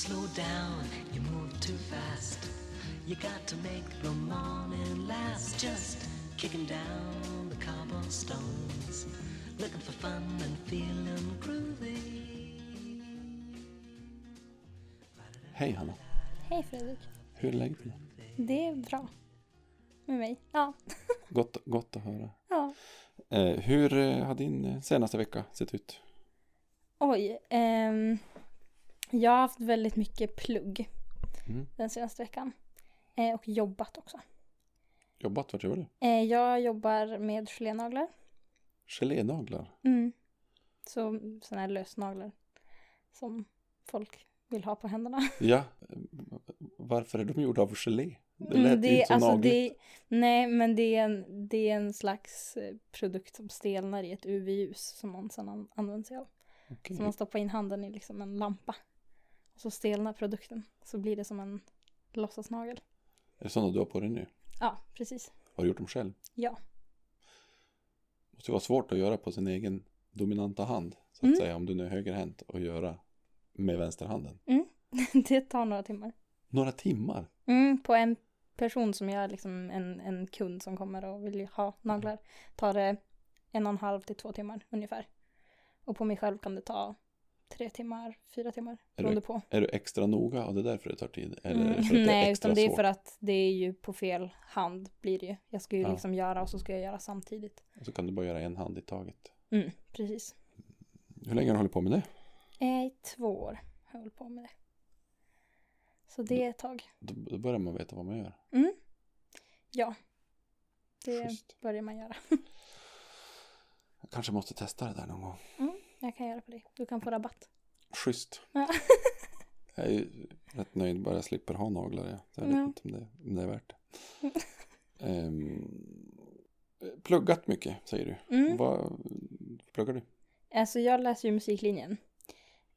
Slow down, you move too fast. You got to make the morning last. Just kicking down the cobblestones. Looking for fun and feeling groovy. Hej Hanna, Hej Fredrik. hur är läget? idag? Det är bra. Med mig. Ja. Gott, gott att höra. ja. Eh, hur eh, har din eh, senaste vecka sett ut? Oj. ehm, jag har haft väldigt mycket plugg Mm. den senaste veckan. Eh, och jobbat också. Jobbat, vart jobbar du? Eh, jag jobbar med gelénaglar. Gelénaglar? Mm. Så sådana här lösnaglar. Som folk vill ha på händerna. Ja, varför är de gjorda av gelé? Det Mm, lät ju inte så alltså nagligt. det, nej, men det är, en, det är en slags eh, produkt som stelnar i ett UV-ljus som man sedan an- använder sig av. Okej. Så man stoppar in handen i liksom en lampa. Så stelnar produkten. Så blir det som en låtsasnagel. Är det sådana du har på dig nu? Ja, precis. Har du gjort dem själv? Ja. Det måste vara svårt att göra på sin egen dominanta hand. Så att Mm. säga, om du nu är högerhänt och göra med vänsterhanden. det tar några timmar. Några timmar? Mm, på en person som jag liksom en, en kund som kommer och vill ha naglar tar det en och en halv till två timmar ungefär. Och på mig själv kan det ta tre timmar, fyra timmar. Är Beroende på. Är du extra noga och det är därför det tar tid? Eller Mm, det nej, utan det är för att det är ju på fel hand blir det ju. Jag ska ju Ja. liksom göra och så ska jag göra samtidigt. Och så kan du bara göra en hand i taget. Mm, precis. Hur länge har du hållit på med det? Eh, I två år har jag hållit på med det. Så det är ett tag. Då, då börjar man veta vad man gör. Ja. Det Schysst. börjar man göra. Jag kanske måste testa det där någon gång. Jag kan göra på det. Du kan få rabatt. Schysst. Ja. Jag är ju rätt nöjd bara jag slipper ha naglar. Jag vet Ja. inte om det, om det är värt det. Ehm, pluggat mycket säger du. Mm. Vad pluggar du? Alltså jag läser ju musiklinjen.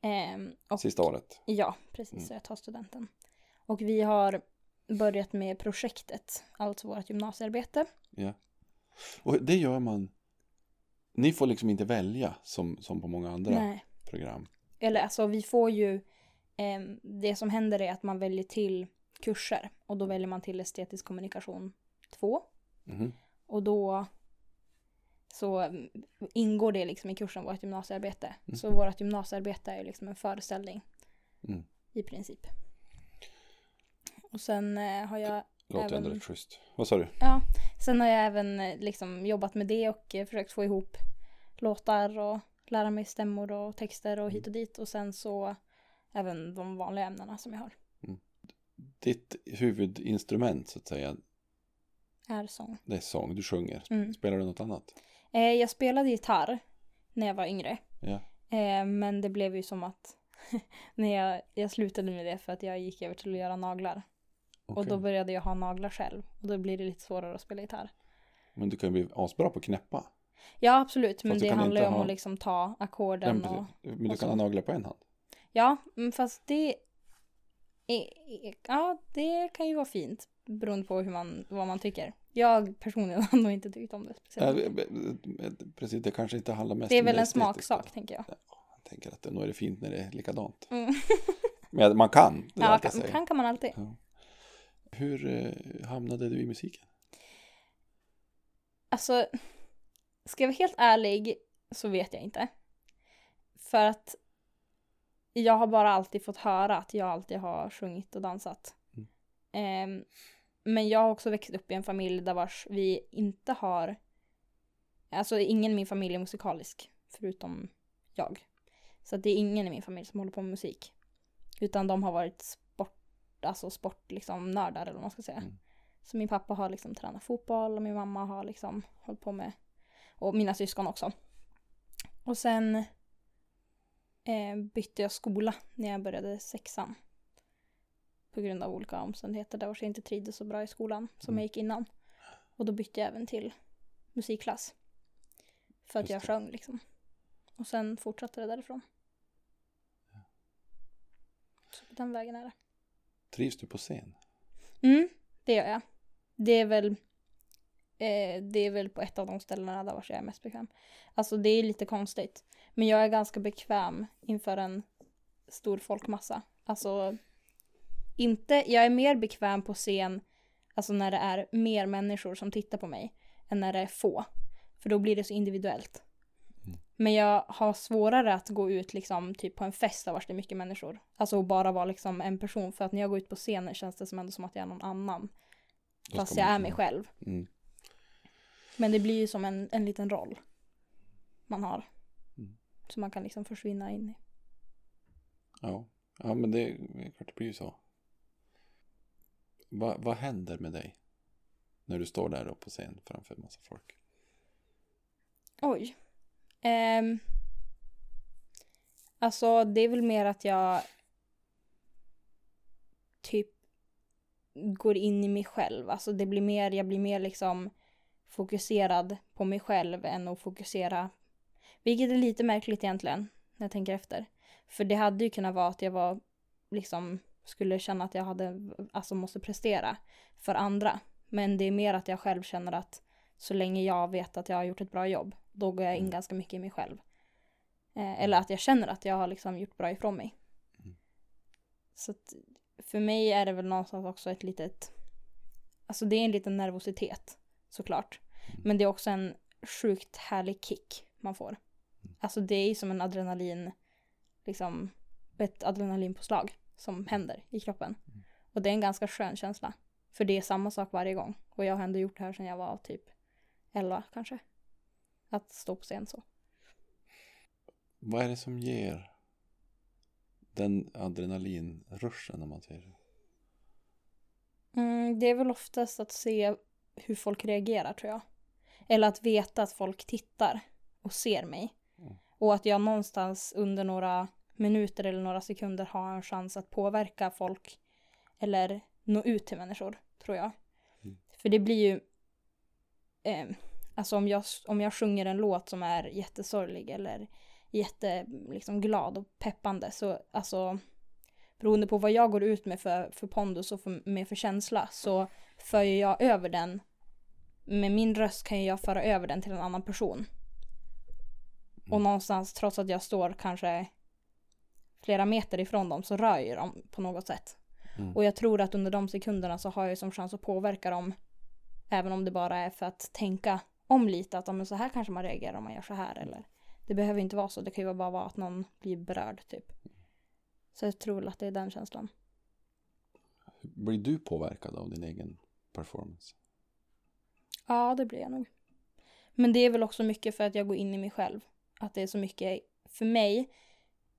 Ehm, och, Sista året? Ja, precis. Mm. Så jag tar studenten. Och vi har börjat med projektet, alltså vårt gymnasiearbete. Ja. Och det gör man. Ni får liksom inte välja som, som på många andra Nej. program. Eller alltså vi får ju, ehm, det som händer är att man väljer till kurser. Och då väljer man till estetisk kommunikation 2. Mhm. Och då så mm, ingår det liksom i kursen vårt gymnasiearbete. Mm. Så vårt gymnasiearbete är liksom en föreställning. Mm. I princip. Och sen eh, har jag Låter ändå Även- rätt schysst. Vad sa du? Ja, sen har jag även eh, liksom jobbat med det och eh, försökt få ihop låtar och lära mig stämmor och texter och hit och dit och sen så även de vanliga ämnena som jag har Ditt huvudinstrument så att säga, är sång. det är sång. Du sjunger. Mm. Spelar du något annat? Eh, jag spelade gitarr när jag var yngre Ja. eh, men det blev ju som att när jag, jag slutade med det för att jag gick över till att göra naglar och okej. då började jag ha naglar själv och då blir det lite svårare att spela gitarr. Men du kan ju bli asbra på att knäppa. Ja absolut men det handlar ju om ha- att liksom ta Men, ackorden och precis. Men du och kan ha naglar på en hand. Ja, men fast det... Ja, det kan ju vara fint. Beroende på hur man, vad man tycker. Jag personligen har nog inte tyckt om det speciellt. b- precis, det kanske inte handlar mest Det är om väl en smaksak, tänker jag. Jag tänker att det, nog är det fint när det är likadant. Mm. Men man kan, det Ja, kan, kan kan man alltid. Ja. Hur eh, hamnade du i musiken? Alltså, ska jag vara helt ärlig så vet jag inte. För att jag har bara alltid fått höra att jag alltid har sjungit och dansat. Mm. Ehm, men jag har också växt upp i en familj där vars vi inte har, alltså ingen i min familj är musikalisk förutom jag. Så det är ingen i min familj som håller på med musik. Utan de har varit alltså sport liksom nördar eller vad man ska säga. Mm. Så min pappa har liksom tränat fotboll och min mamma har liksom hållit på med, och mina syskon också. Och sen eh, bytte jag skola när jag började sexan. På grund av olika omständigheter där jag inte trivdes så bra i skolan som Mm. jag gick innan. Och då bytte jag även till musikklass. För att Just jag det. sjöng liksom. Och sen fortsatte det därifrån. Så på den vägen är det. Trivs du på scen? Mm, det gör jag. Det är väl eh, det är väl på ett av de ställena där jag är mest bekväm. Alltså det är lite konstigt. Men jag är ganska bekväm inför en stor folkmassa. Alltså, inte, jag är mer bekväm på scen, alltså när det är mer människor som tittar på mig, än när det är få. För då blir det så individuellt. Men jag har svårare att gå ut liksom typ på en fest där det är mycket människor. Alltså att bara vara liksom en person. För att när jag går ut på scenen känns det som ändå som att jag är någon annan. Fast jag är mig själv. Mm. Men det blir ju som en, en liten roll man har. Mm. Så man kan liksom försvinna in i. Ja. ja, men det det blir ju så. Va, vad händer med dig? När du står där på scen framför en massa folk. Oj. Um, alltså det är väl mer att jag typ går in i mig själv. Alltså det blir mer, jag blir mer liksom fokuserad på mig själv än att fokusera. Vilket är lite märkligt egentligen när jag tänker efter. För det hade ju kunnat vara att jag var liksom skulle känna att jag hade, alltså måste prestera för andra. Men det är mer att jag själv känner att så länge jag vet att jag har gjort ett bra jobb, då går jag in Mm. ganska mycket i mig själv. Eh, eller att jag känner att jag har liksom gjort bra ifrån mig. Mm. Så att för mig är det väl någonstans också ett litet, alltså det är en liten nervositet såklart. Mm. Men det är också en sjukt härlig kick man får. Mm. Alltså det är som en adrenalin, liksom ett adrenalinpåslag som händer i kroppen. Mm. Och det är en ganska skön känsla. För det är samma sak varje gång. Och jag har ändå gjort det här sedan jag var typ 11 kanske. Att stå på scen så. Vad är det som ger den adrenalinruschen om man säger så? Mm, det är väl oftast att se hur folk reagerar tror jag. Eller att veta att folk tittar och ser mig. Mm. Och att jag någonstans under några minuter eller några sekunder har en chans att påverka folk. Eller nå ut till människor, tror jag. Mm. För det blir ju... Eh, alltså om jag, om jag sjunger en låt som är jättesorglig eller jätte liksom, glad och peppande så alltså beroende på vad jag går ut med för, för pondus och för, med för känsla så för jag över den med min röst kan jag föra över den till en annan person. Och Mm. någonstans trots att jag står kanske flera meter ifrån dem så rör ju dem på något sätt. Mm. Och jag tror att under de sekunderna så har jag som chans att påverka dem. Även om det bara är för att tänka om lite att men så här kanske man reagerar om man gör så här eller. Det behöver inte vara så, det kan ju bara vara att någon blir berörd typ. Så jag tror att det är den känslan. Blir du påverkad av din egen performance? Ja, det blir jag nog. Men det är väl också mycket för att jag går in i mig själv. Att det är så mycket, för mig,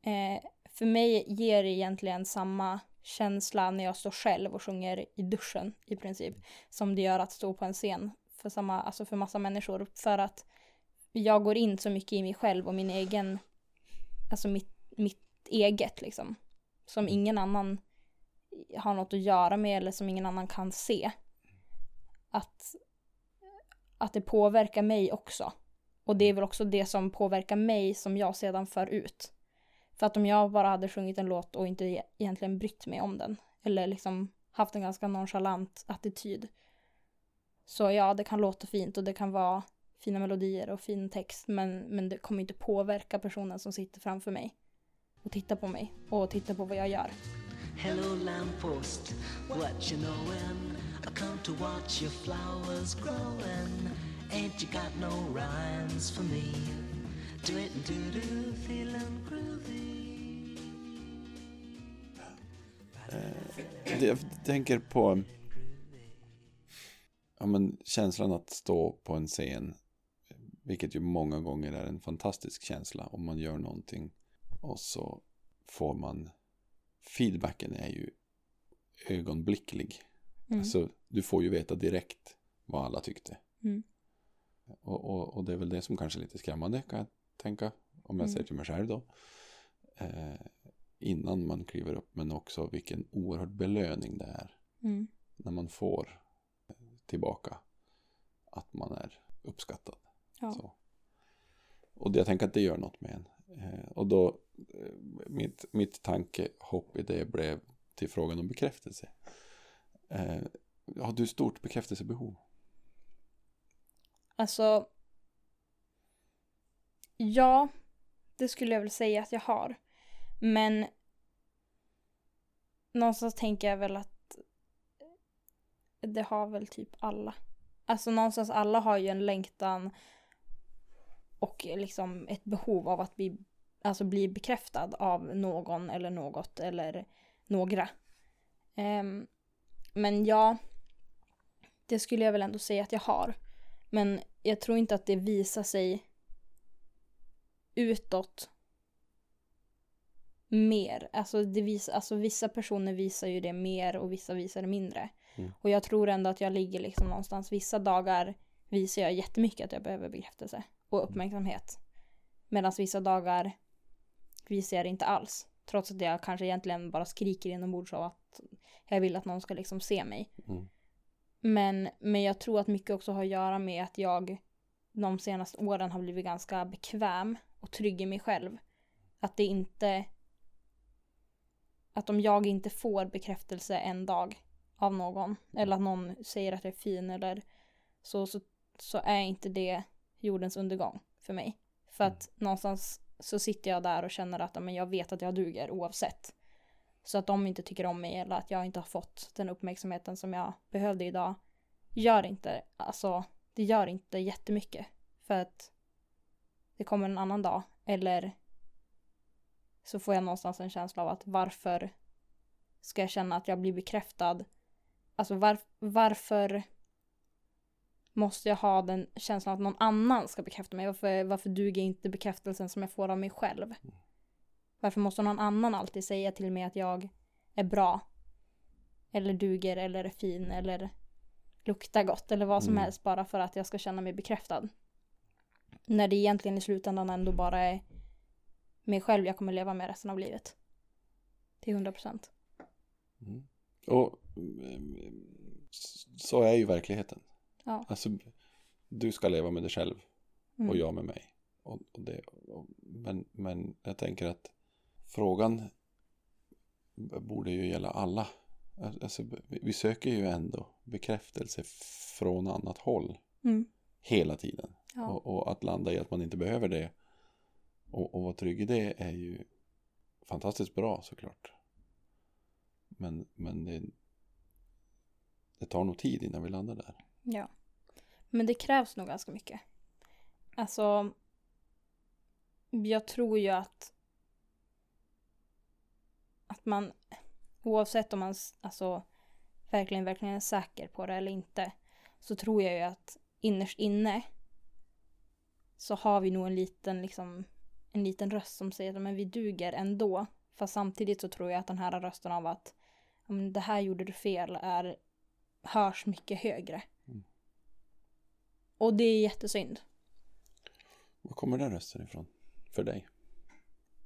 eh, för mig ger det egentligen samma känsla när jag står själv och sjunger i duschen i princip. Som det gör att stå på en scen för, samma, alltså för massa människor. För att jag går in så mycket i mig själv och min egen, alltså mitt, mitt eget liksom. Som ingen annan har något att göra med eller som ingen annan kan se. Att att det påverkar mig också. Och det är väl också det som påverkar mig som jag sedan för ut. För att om jag bara hade sjungit en låt och inte e- egentligen brytt mig om den. Eller liksom haft en ganska nonchalant attityd. Så ja, det kan låta fint och det kan vara fina melodier och fin text. Men, men det kommer inte påverka personen som sitter framför mig. Och tittar på mig och tittar på vad jag gör. Hello, lamppost, what you knowin'? I come to watch your flowers growin'. Ain't you got no rhymes for me? Do it and do do, feelin' groovy. Det- Jag tänker på ja, men känslan att stå på en scen. Vilket ju många gånger är en fantastisk känsla om man gör någonting. Och så får man feedbacken är ju ögonblicklig. Mm. Alltså du får ju veta direkt vad alla tyckte. Mm. Och, och, och det är väl det som kanske är lite skrämmande kan jag tänka. Om jag Mm. säger till mig själv då. Eh, innan man kliver upp. Men också vilken oerhörd belöning det är. Mm. När man får tillbaka att man är uppskattad. Ja. Så. Och jag tänker att det gör något med en. Eh, och då, eh, mitt, mitt tankehopp i det blev till frågan om bekräftelse. Eh, har du stort bekräftelsebehov? Alltså. Ja, det skulle jag väl säga att jag har. Men någonstans tänker jag väl att det har väl typ alla. Alltså någonstans alla har ju en längtan och liksom ett behov av att bli, alltså bli bekräftad av någon eller något eller några. Um, men ja, det skulle jag väl ändå säga att jag har. Men jag tror inte att det visar sig utåt mer. Alltså, det vis, alltså vissa personer visar ju det mer och vissa visar det mindre. Mm. Och jag tror ändå att jag ligger liksom någonstans. Vissa dagar visar jag jättemycket att jag behöver bekräftelse och uppmärksamhet. Medan vissa dagar visar jag det inte alls. Trots att jag kanske egentligen bara skriker inombords av att jag vill att någon ska liksom se mig. Mm. Men, men jag tror att mycket också har att göra med att jag de senaste åren har blivit ganska bekväm och trygg i mig själv. Att det inte... Att om jag inte får bekräftelse en dag av någon, eller att någon säger att jag är fin eller så, så, så är inte det jordens undergång för mig. För att någonstans så sitter jag där och känner att men jag vet att jag duger oavsett. Så att de inte tycker om mig eller att jag inte har fått den uppmärksamheten som jag behövde idag gör inte, alltså det gör inte jättemycket. För att det kommer en annan dag eller så får jag någonstans en känsla av att varför ska jag känna att jag blir bekräftad? Alltså var, varför måste jag ha den känslan att någon annan ska bekräfta mig? Varför, varför duger inte bekräftelsen som jag får av mig själv? Varför måste någon annan alltid säga till mig att jag är bra? Eller duger eller är fin eller luktar gott eller vad som Mm. helst bara för att jag ska känna mig bekräftad. När det egentligen i slutändan ändå bara är mig själv jag kommer leva med resten av livet. Till 100 procent. Mm. Och mm, så är ju verkligheten. Ja. Alltså, du ska leva med dig själv Mm. och jag med mig. Och, och det, och, men, men jag tänker att frågan borde ju gälla alla. Alltså, vi vi söker ju ändå bekräftelse från annat håll Mm. hela tiden. Ja. Och, och att landa i att man inte behöver det och, och vara trygg i det är ju fantastiskt bra såklart. Men, men det, det tar nog tid innan vi landar där. ja. Men det krävs nog ganska mycket. Alltså. Jag tror ju att. Att man. Oavsett om man alltså, verkligen, verkligen är säker på det eller inte. Så tror jag ju att innerst inne. Så har vi nog en liten liksom. En liten röst som säger att men vi duger ändå. Fast samtidigt så tror jag att den här rösten av att men det här gjorde du fel är hörs mycket högre. Mm. Och det är jättesynd. Var kommer den rösten ifrån? För dig?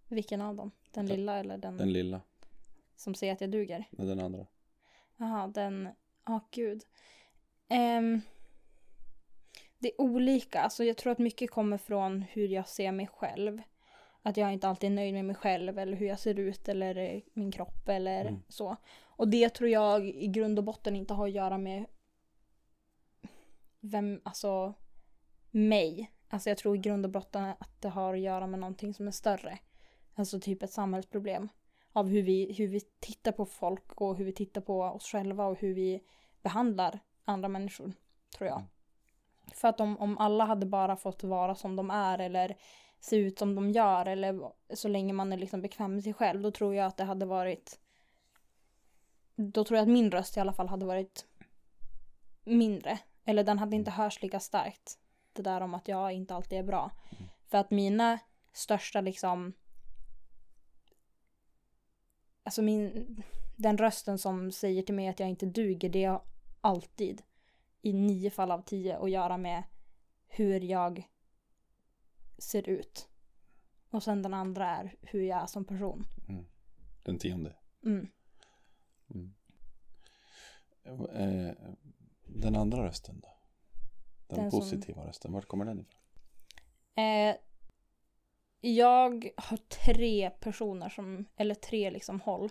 Vilken av dem? Den Den- lilla eller den, Den lilla? som säger att jag duger? eller Den andra? Jaha, den... Ja, gud. Ehm, det är olika. Alltså jag tror att mycket kommer från hur jag ser mig själv. Att jag inte alltid är nöjd med mig själv eller hur jag ser ut eller min kropp eller Mm. så. Och det tror jag i grund och botten inte har att göra med vem, alltså mig. Alltså jag tror i grund och botten att det har att göra med någonting som är större. Alltså typ ett samhällsproblem. Av hur vi, hur vi tittar på folk och hur vi tittar på oss själva och hur vi behandlar andra människor. Tror jag. För att om, om alla hade bara fått vara som de är eller se ut som de gör eller så länge man är liksom bekväm med sig själv då tror jag att det hade varit då tror jag att min röst i alla fall hade varit mindre. Eller den hade inte hörts lika starkt. Det där om att jag inte alltid är bra. För att mina största liksom Alltså min Den rösten som säger till mig att jag inte duger det har alltid i nio fall av tio att göra med hur jag ser ut. Och sen den andra är hur jag är som person. Den tionde? Mm. Eh, Den andra rösten då? Den, Den som- positiva rösten, vart kommer den ifrån? Eh, jag har tre personer som, eller tre liksom håll.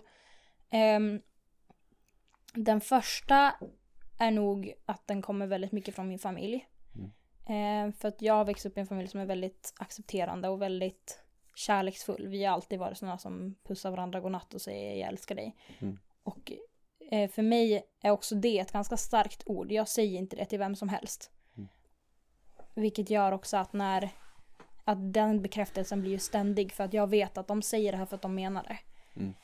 Ehm, den första är nog att den kommer väldigt mycket från min familj. Eh, för att jag har växt upp i en familj som är väldigt accepterande och väldigt kärleksfull. Vi har alltid varit sådana som pussar varandra godnatt och säger jag älskar dig. Mm. Och eh, för mig är också det ett ganska starkt ord. Jag säger inte det till vem som helst. Mm. Vilket gör också att när att den bekräftelsen blir ju ständig för att jag vet att de säger det här för att de menar det. Mm.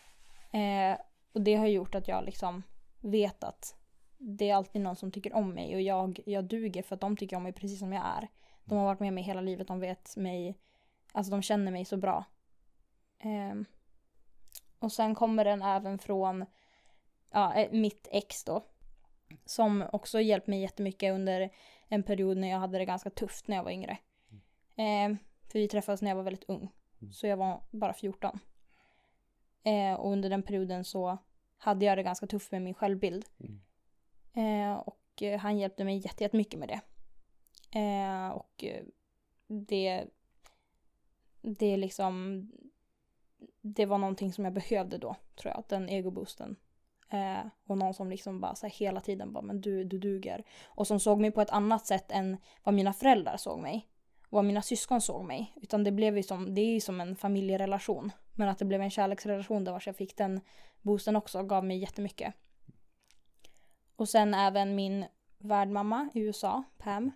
Eh, och det har gjort att jag liksom vet att det är alltid någon som tycker om mig och jag, jag duger för att de tycker om mig precis som jag är. De har varit med mig hela livet, de vet mig, alltså de känner mig så bra. Ehm, och sen kommer den även från ja, eh, mitt ex då. Som också hjälpt mig jättemycket under en period när jag hade det ganska tufft när jag var yngre. Ehm, för vi träffades när jag var väldigt ung. Så jag var bara 14. Eh, och under den perioden så hade jag det ganska tufft med min självbild. Mm. Eh, och eh, han hjälpte mig jätte- jättemycket med det. Eh, och eh, det, det liksom, det var någonting som jag behövde då, tror jag, den egoboosten. Eh, och någon som liksom bara så här, hela tiden bara, men du, du duger. Och som såg mig på ett annat sätt än vad mina föräldrar såg mig. Och vad mina syskon såg mig. Utan det blev ju som, det är ju som en familjerelation. Men att det blev en kärleksrelation där vars jag fick den boosten också gav mig jättemycket. Och sen även min värdmamma i USA, Pam.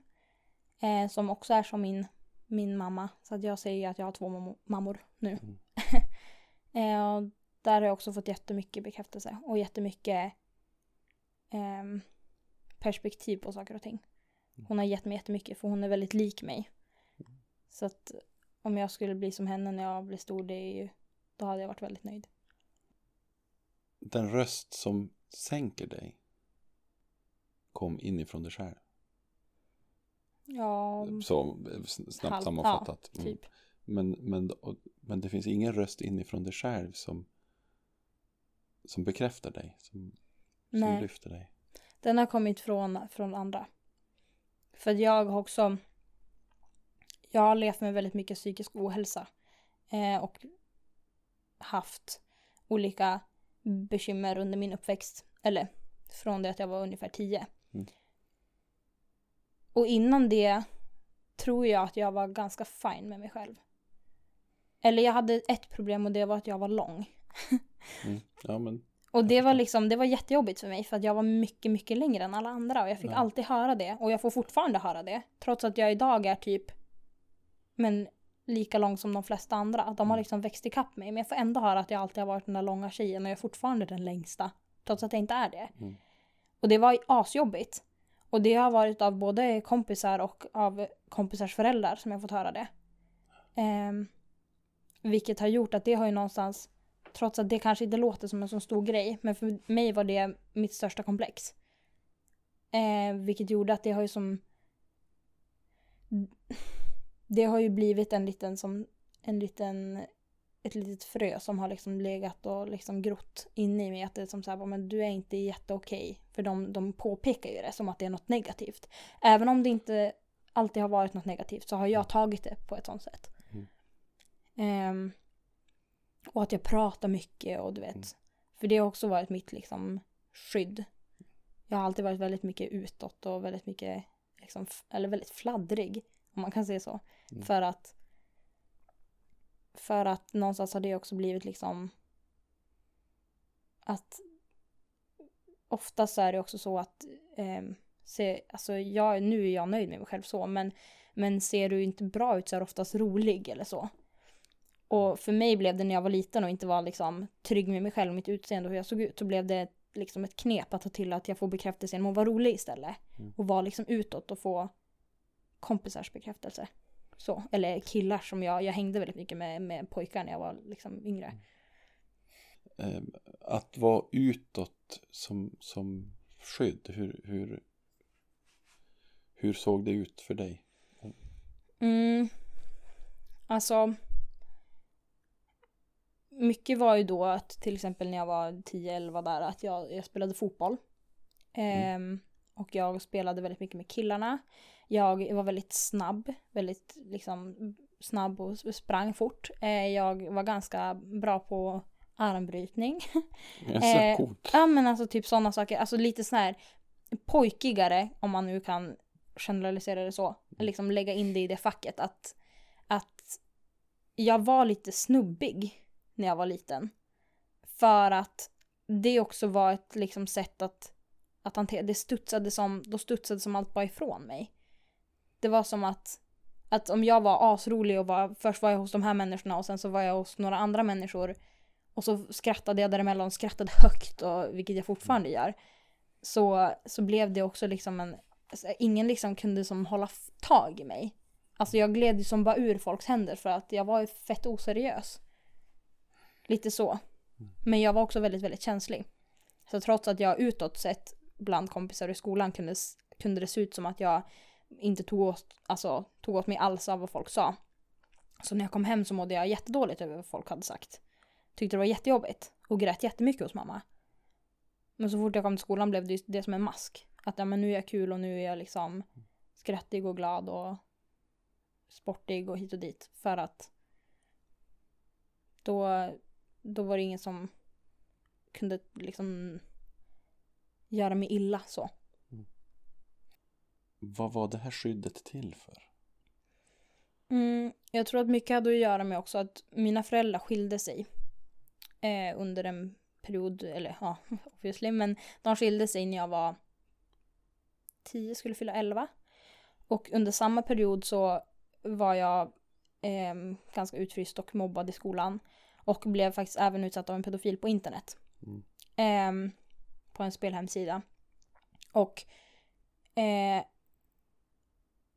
Eh, som också är som min, min mamma. Så att jag säger att jag har två mammo- mammor nu. Mm. eh, där har jag också fått jättemycket bekräftelse. Och jättemycket ehm, perspektiv på saker och ting. Hon har gett mig jättemycket för hon är väldigt lik mig. Så att om jag skulle bli som henne när jag blir stor, det är ju, då hade jag varit väldigt nöjd. Den röst som sänker dig kom inifrån dig själv. Ja, Så snabbt halv- sammanfattat. Ja, Mm. typ. Men, men, och, men det finns ingen röst inifrån dig själv som, som bekräftar dig. Som, som Nej. lyfter dig. Den har kommit från, från andra. För jag har också jag har levt med väldigt mycket psykisk ohälsa. Eh, och haft olika bekymmer under min uppväxt. Eller från det att jag var ungefär tio. Mm. Och innan det tror jag att jag var ganska fine med mig själv. Eller jag hade ett problem och det var att jag var lång. Mm. Ja, men Och det var liksom, det var jättejobbigt för mig för att jag var mycket, mycket längre än alla andra och jag fick Ja. alltid höra det och jag får fortfarande höra det. Trots att jag idag är typ, men lika lång som de flesta andra. Att de har Mm. liksom växt ikapp mig. Men jag får ändå höra att jag alltid har varit den där långa tjejen och jag är fortfarande den längsta. Trots att jag inte är det. Mm. Och det var asjobbigt. Och det har varit av både kompisar och av kompisars föräldrar som jag fått höra det. Ehm, vilket har gjort att det har ju någonstans, trots att det kanske inte låter som en så stor grej, men för mig var det mitt största komplex. Eh, vilket gjorde att det har ju som... Det har ju blivit en liten som, en liten, ett litet frö som har liksom legat och liksom grott inne i mig. Att det är som så här, men du är inte jätteokej. För de, de påpekar ju det som att det är något negativt. Även om det inte alltid har varit något negativt så har jag tagit det på ett sånt sätt. Mm. Ehm, och att jag pratar mycket och du vet. Mm. För det har också varit mitt liksom skydd. Jag har alltid varit väldigt mycket utåt och väldigt mycket, liksom, eller väldigt fladdrig. Om man kan säga så. Mm. För att för att någonstans har det också blivit liksom att oftast så är det också så att ehm, se, alltså jag, nu är jag nöjd med mig själv så men, men ser du inte bra ut så är du oftast rolig eller så. Och för mig blev det när jag var liten och inte var liksom trygg med mig själv, mitt utseende och hur jag såg ut så blev det liksom ett knep att ta till att jag får bekräftelse genom att vara rolig istället. Mm. Och vara liksom utåt och få kompisars bekräftelse. Så, eller killar som jag, jag hängde väldigt mycket med, med pojkar när jag var liksom yngre. eh, att vara utåt som, som skydd, hur, hur, hur såg det ut för dig? Mm. Alltså. Mycket var ju då att till exempel när jag var 10-11 där att jag, jag spelade fotboll. Ehm, och jag spelade väldigt mycket med killarna. Jag var väldigt snabb, väldigt liksom snabb och sprang fort. Eh, jag var ganska bra på armbrytning. Är så Eh. Ja men alltså typ sådana saker, alltså lite sån här pojkigare om man nu kan generalisera det så. Liksom lägga in det i det facket att, att jag var lite snubbig när jag var liten. För att det också var ett liksom sätt att, att hantera, det studsade som, då studsade som allt bara ifrån mig. Det var som att, att om jag var asrolig och var, först var jag hos de här människorna och sen så var jag hos några andra människor och så skrattade jag däremellan, skrattade högt, och, vilket jag fortfarande gör. Så, så blev det också liksom en, alltså, ingen liksom kunde som hålla tag i mig. Alltså jag gled ju som bara ur folks händer för att jag var ju fett oseriös. Lite så. Men jag var också väldigt, väldigt känslig. Så trots att jag utåt sett bland kompisar i skolan kunde, kunde det se ut som att jag inte tog åt, alltså, tog åt mig alls av vad folk sa. Så när jag kom hem så mådde jag jättedåligt över vad folk hade sagt. Tyckte det var jättejobbigt och grät jättemycket hos mamma. Men så fort jag kom till skolan blev det det som en mask. Att ja, men nu är jag kul och nu är jag liksom skrattig och glad och sportig och hit och dit. För att då, då var det ingen som kunde liksom göra mig illa så. Vad var det här skyddet till för? Mm, jag tror att mycket hade att göra med också att mina föräldrar skilde sig. Eh, under en period, eller ja, obviously, men de skilde sig när jag var 10, skulle fylla 11. Och under samma period så var jag eh, ganska utfryst och mobbad i skolan. Och blev faktiskt även utsatt av en pedofil på internet. Mm. Eh, på en spelhemsida. Och eh,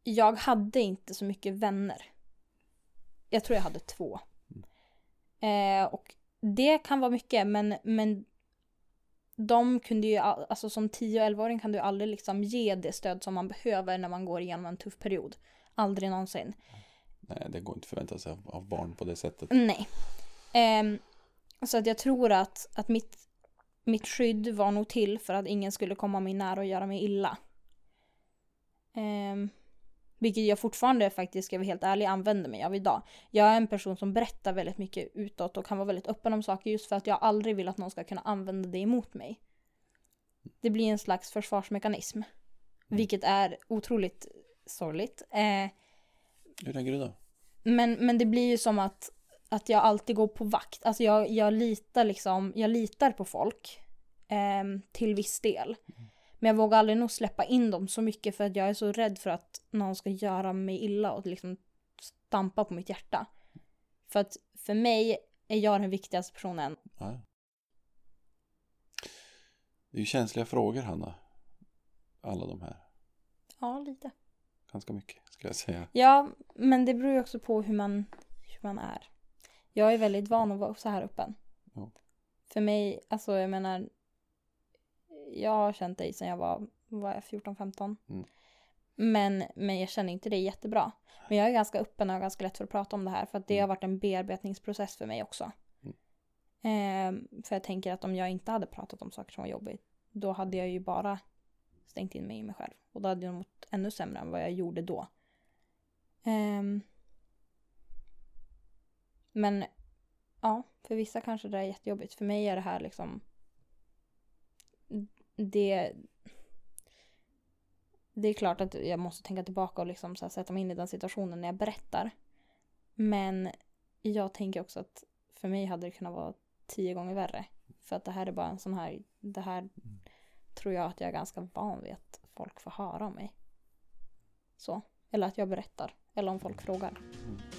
jag hade inte så mycket vänner. Jag tror jag hade två. Eh, och det kan vara mycket men, men de kunde ju, all- alltså som 10 och 11-åring kan du aldrig liksom ge det stöd som man behöver när man går igenom en tuff period. Aldrig någonsin. Nej, det går inte att förvänta sig av barn på det sättet. Nej. Ehm, så att jag tror att, att mitt, mitt skydd var nog till för att ingen skulle komma mig nära och göra mig illa. Ehm, vilket jag fortfarande faktiskt, ska jag vara helt ärlig, använder mig av idag. Jag är en person som berättar väldigt mycket utåt och kan vara väldigt öppen om saker just för att jag aldrig vill att någon ska kunna använda det emot mig. Det blir en slags försvarsmekanism. Vilket är otroligt sorgligt. Eh, Hur tänker du då? men, men det blir ju som att, att jag alltid går på vakt. Alltså jag, jag litar liksom, jag litar på folk. ehm, till viss del. Men jag vågar aldrig nog släppa in dem så mycket för att jag är så rädd för att någon ska göra mig illa och liksom stampa på mitt hjärta. För att för mig är jag den viktigaste personen. Ja. Det är ju känsliga frågor, Hanna. Alla de här. Ja, lite. Ganska mycket, skulle jag säga. Ja, men det beror ju också på hur man, hur man är. Jag är väldigt van att vara så här öppen. Ja. För mig, alltså jag menar, jag har känt dig sedan jag var, jag, 14-15. Mm. Men, men jag känner inte dig jättebra. Men jag är ganska öppen och ganska lätt för att prata om det här. För att det har varit en bearbetningsprocess för mig också. Mm. Ehm, för jag tänker att om jag inte hade pratat om saker som var jobbigt. Då hade jag ju bara stängt in mig i mig själv. Och då hade jag mått ännu sämre än vad jag gjorde då. Ehm, men ja, för vissa kanske det är jättejobbigt. För mig är det här liksom det det är klart att jag måste tänka tillbaka och liksom så här sätta mig in i den situationen när jag berättar. Men jag tänker också att för mig hade det kunnat vara tio gånger värre. För att det här är bara en sån här, det här tror jag att jag är ganska van vid att folk får höra om mig. Så. Eller att jag berättar. Eller om folk frågar. Mm.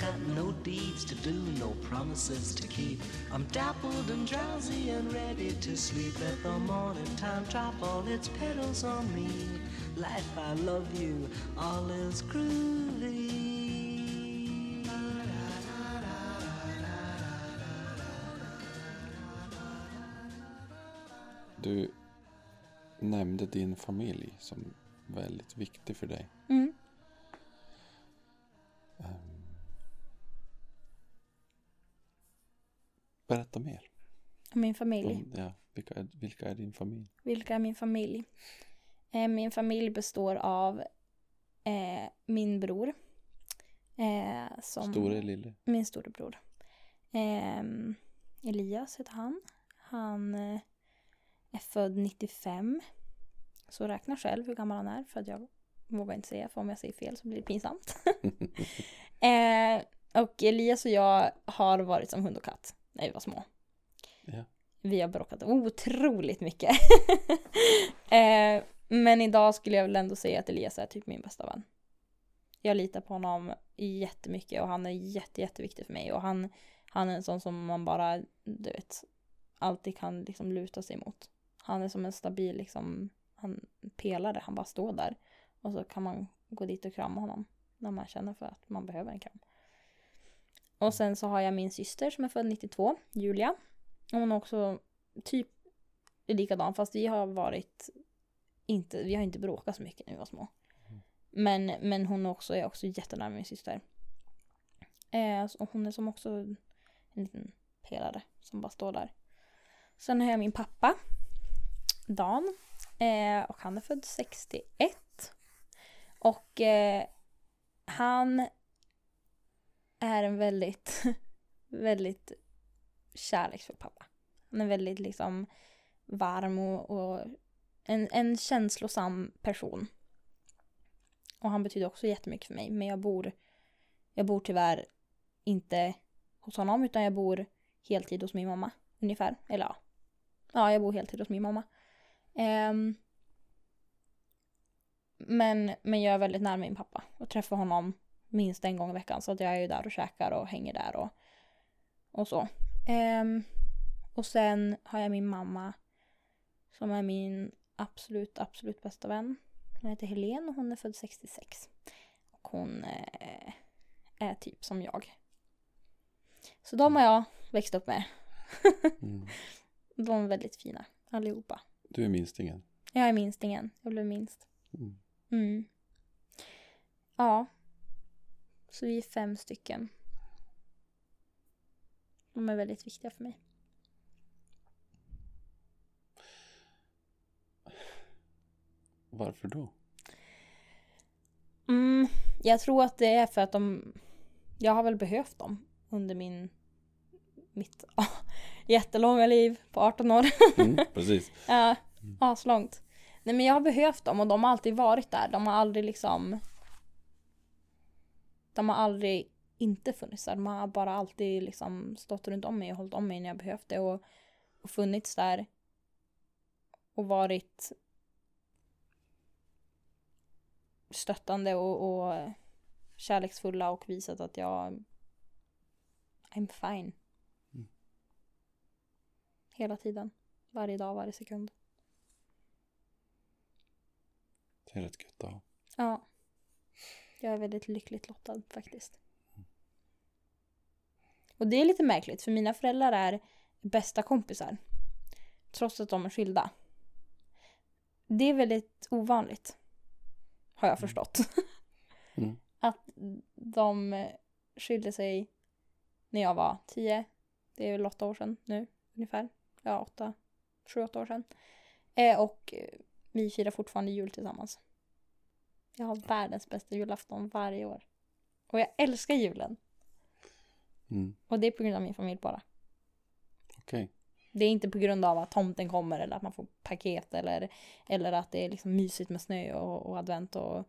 Got no deeds to do, no promises to keep. I'm dappled and drowsy and ready to sleep. Let the morning time drop all its petals on me. Life, I love you, all is groovy. Du nämnde din familj som väldigt viktig för dig. Mm. Berätta mer. Min familj. Om, ja, vilka, är, vilka är din familj? Vilka är min familj? Eh, min familj består av eh, min bror. Eh, som Stora eller lille? Min storebror. Eh, Elias heter han. Han eh, är född 95. Så räkna själv hur gammal han är för att jag vågar inte säga för om jag säger fel så blir det pinsamt. eh, och Elias och jag har varit som hund och katt när vi var små. Ja. Vi har bråkat otroligt mycket. eh, men idag skulle jag väl ändå säga att Elias är typ min bästa vän. Jag litar på honom jättemycket och han är jätte, jätteviktig för mig och han, han är en sån som man bara, du vet, alltid kan liksom luta sig mot. Han är som en stabil liksom, han pelare, han bara står där. Och så kan man gå dit och krama honom när man känner för att man behöver en kram. Och sen så har jag min syster som är född 92, Julia. Hon är också typ likadan fast vi har varit inte, vi har inte bråkat så mycket när vi var små. Men, men hon också, är också jättenära min syster. Eh, så hon är som också en liten pelare som bara står där. Sen har jag min pappa, Dan. Eh, och han är född 61. Och eh, han är en väldigt, väldigt kärleksfull pappa. Han är väldigt liksom varm och, och en, en känslosam person. Och han betyder också jättemycket för mig. Men jag bor, jag bor tyvärr inte hos honom utan jag bor heltid hos min mamma. Ungefär. Eller ja. Ja, jag bor heltid hos min mamma. Um, men, men jag är väldigt nära min pappa och träffar honom minst en gång i veckan. Så att jag är ju där och käkar och hänger där och, och så. Um, och sen har jag min mamma som är min absolut, absolut bästa vän. Hon heter Helene och hon är född 66. Och hon eh, är typ som jag. Så de har jag växt upp med. Mm. De är väldigt fina allihopa. Du är minstingen. Jag är minstingen. Jag blev minst. Mm. Mm. Ja. Så vi är fem stycken. De är väldigt viktiga för mig. Varför då? Mm, jag tror att det är för att de... Jag har väl behövt dem under min... Mitt ah, jättelånga liv på 18 år. Mm, precis. Ja, aslångt. Nej men jag har behövt dem och de har alltid varit där. De har aldrig liksom... De har aldrig inte funnits där. De har bara alltid liksom stått runt om mig och hållit om mig när jag behövt det. Och, och funnits där. Och varit stöttande och, och kärleksfulla och visat att jag I'm fine. Mm. Hela tiden. Varje dag, varje sekund. Det är rätt gött att ha. Ja. Jag är väldigt lyckligt lottad faktiskt. Och det är lite märkligt för mina föräldrar är bästa kompisar. Trots att de är skilda. Det är väldigt ovanligt. Har jag förstått. Mm. Att de skilde sig när jag var tio. Det är väl åtta år sedan nu ungefär. Ja, åtta, sju, åtta år sedan. Eh, och vi firar fortfarande jul tillsammans. Jag har världens bästa julafton varje år. Och jag älskar julen. Mm. Och det är på grund av min familj bara. Okej. Det är inte på grund av att tomten kommer eller att man får paket eller, eller att det är liksom mysigt med snö och, och advent och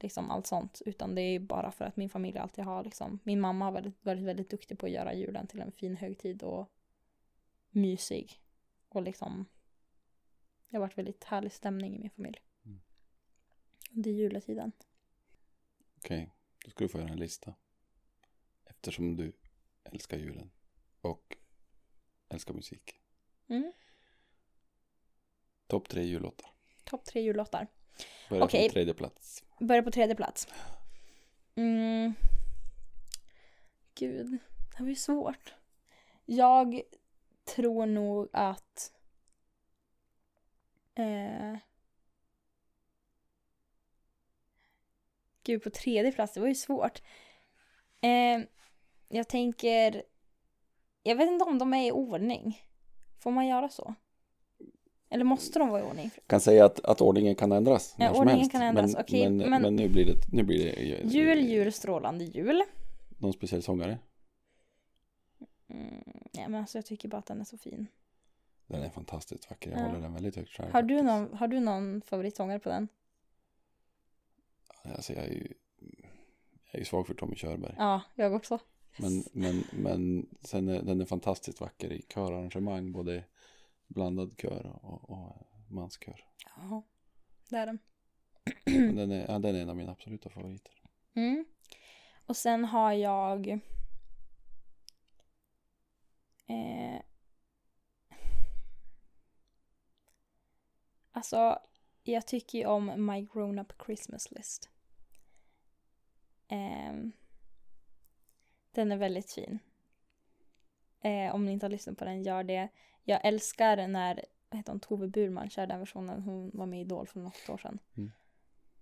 liksom allt sånt. Utan det är bara för att min familj alltid har liksom, min mamma har varit, varit väldigt duktig på att göra julen till en fin högtid och mysig. Och liksom, det har varit väldigt härlig stämning i min familj. Under juletiden. Okej, då ska du få göra en lista. Eftersom du älskar julen och älskar musik. Mm. Topp tre jullåtar. Topp tre jullåtar. Börja Okej. från tredje plats. Börjar på tredje plats. Mm. Gud, det här var ju svårt. Jag tror nog att... Eh, gud, på tredje plats, det var ju svårt. Eh, jag tänker... Jag vet inte om de är i ordning. Får man göra så? Eller måste de vara i ordning? Kan säga att, att ordningen kan ändras. Ja, ordningen helst. kan ändras. Men, Okej, men, men- men nu blir det, nu blir det Jul, jul, strålande jul. någon speciell sångare. Mm, ja, men alltså jag tycker bara att den är så fin. Den är fantastiskt vacker. Jag Ja. håller den väldigt högt själv. Har du, faktiskt. någon, har du någon favoritsångare på den? Alltså jag är ju, jag är svag för Tommy Körberg. Ja, jag också. Men, men, men sen är den är fantastiskt vacker i körarrangemang. Både blandad kör och, och manskör. Ja, det är den. Men den, är, ja, den är en av mina absoluta favoriter. Mm. Och sen har jag... Eh, alltså, jag tycker ju om My Grown Up Christmas List. Ehm, den är väldigt fin. Eh, om ni inte har lyssnat på den, gör det. Jag älskar när vad heter hon, Tove Burman kör den versionen. Hon var med i Idol för något år sedan. Mm.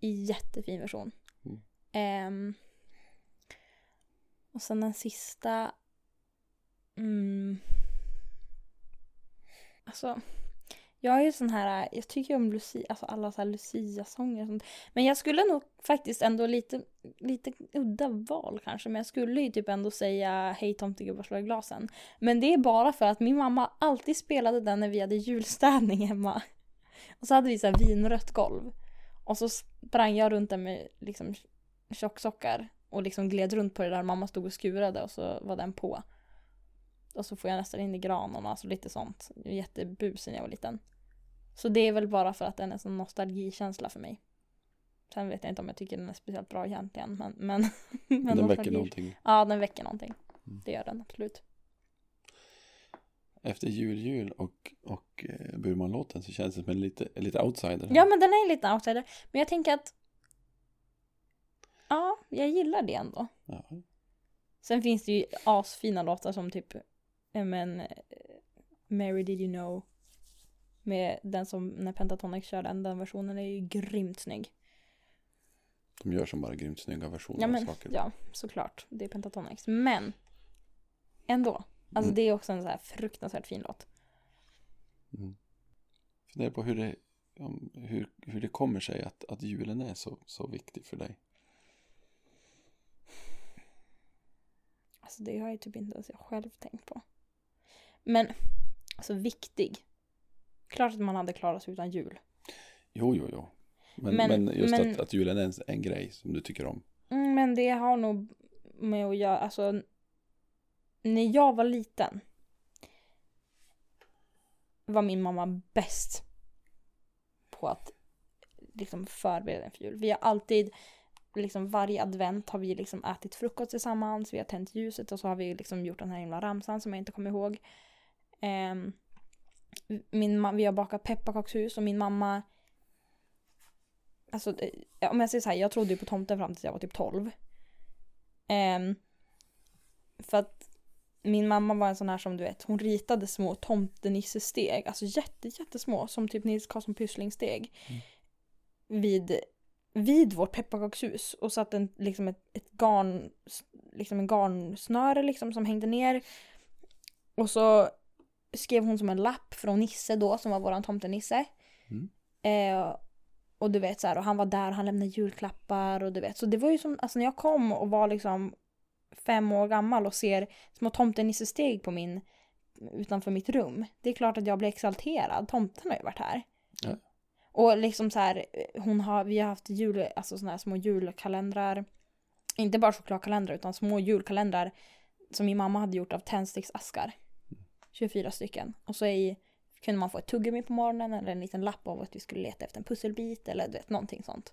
Jättefin version. Mm. Ehm, och sen den sista. Mm, alltså. Jag är ju sån här, jag tycker om Lucia, alltså alla så här Lucia-sånger och sånt. Men jag skulle nog faktiskt ändå lite, lite udda val kanske. Men jag skulle ju typ ändå säga Hej tomtegubbar slå i glasen. Men det är bara för att min mamma alltid spelade den när vi hade julstädning hemma. Och så hade vi så här vinrött golv. Och så sprang jag runt där med liksom tjocksockar. Och liksom gled runt på det där mamma stod och skurade och så var den på. Och så får jag nästan in i och alltså lite sånt. Jättebusig när jag var liten. Så det är väl bara för att den är en sån nostalgikänsla för mig. Sen vet jag inte om jag tycker den är speciellt bra egentligen. Men, men, men den väcker någonting. Ja, den väcker någonting. Mm. Det gör den absolut. Efter jul, jul och, och eh, Burman-låten så känns det som en lite, lite outsider. Ja, men den är lite outsider. Men jag tänker att Ja, jag gillar det ändå. Ja. Sen finns det ju asfina låtar som typ men, eh, Mary Did You Know med den som när Pentatonix kör den, den versionen är ju grymt snygg. De gör som bara grymt snygga versioner Ja av men saker. ja, såklart. Det är Pentatonix. Men ändå. Alltså Mm. det är också en så här fruktansvärt fin låt. Mm. Fundera på hur det, hur, hur det kommer sig att, att julen är så, så viktig för dig. Alltså det har jag typ inte ens jag själv tänkt på. Men, alltså viktig. Klart att man hade klarat sig utan jul. Jo, jo, jo. Men, Men- men, just men- Att, att julen är en, en grej som du tycker om. Mm, men det har nog med att göra, alltså när jag var liten var min mamma bäst på att liksom förbereda en för jul. Vi har alltid, liksom varje advent har vi liksom ätit frukost tillsammans, vi har tänt ljuset och så har vi liksom gjort den här himla ramsan som jag inte kommer ihåg. Ehm, min, vi har bakat pepparkakshus och min mamma Alltså eh, om jag säger så här, jag trodde ju på tomten fram tills jag var typ 12. Ehm, för att min mamma var en sån här som du vet, hon ritade små tomtenissesteg, alltså jätte, jättesmå, som typ Nils Karlsson Pysslingsteg. Mm. Vid, vid vårt pepparkakshus och satte en, liksom ett, ett garn, liksom en garnsnöre liksom som hängde ner. Och så skrev hon som en lapp från Nisse då, som var våran tomtenisse. Mm. Eh, och du vet så här, och han var där, han lämnade julklappar och du vet. Så det var ju som, alltså när jag kom och var liksom fem år gammal och ser små tomtenissesteg på min, utanför mitt rum. Det är klart att jag blir exalterad, tomten har ju varit här. Ja. Och liksom så här, hon har, vi har haft jul, alltså såna här små julkalendrar. Inte bara chokladkalendrar utan små julkalendrar som min mamma hade gjort av tändsticksaskar. 24 stycken. Och så i, kunde man få ett tuggummi på morgonen eller en liten lapp av att vi skulle leta efter en pusselbit eller du vet, någonting sånt.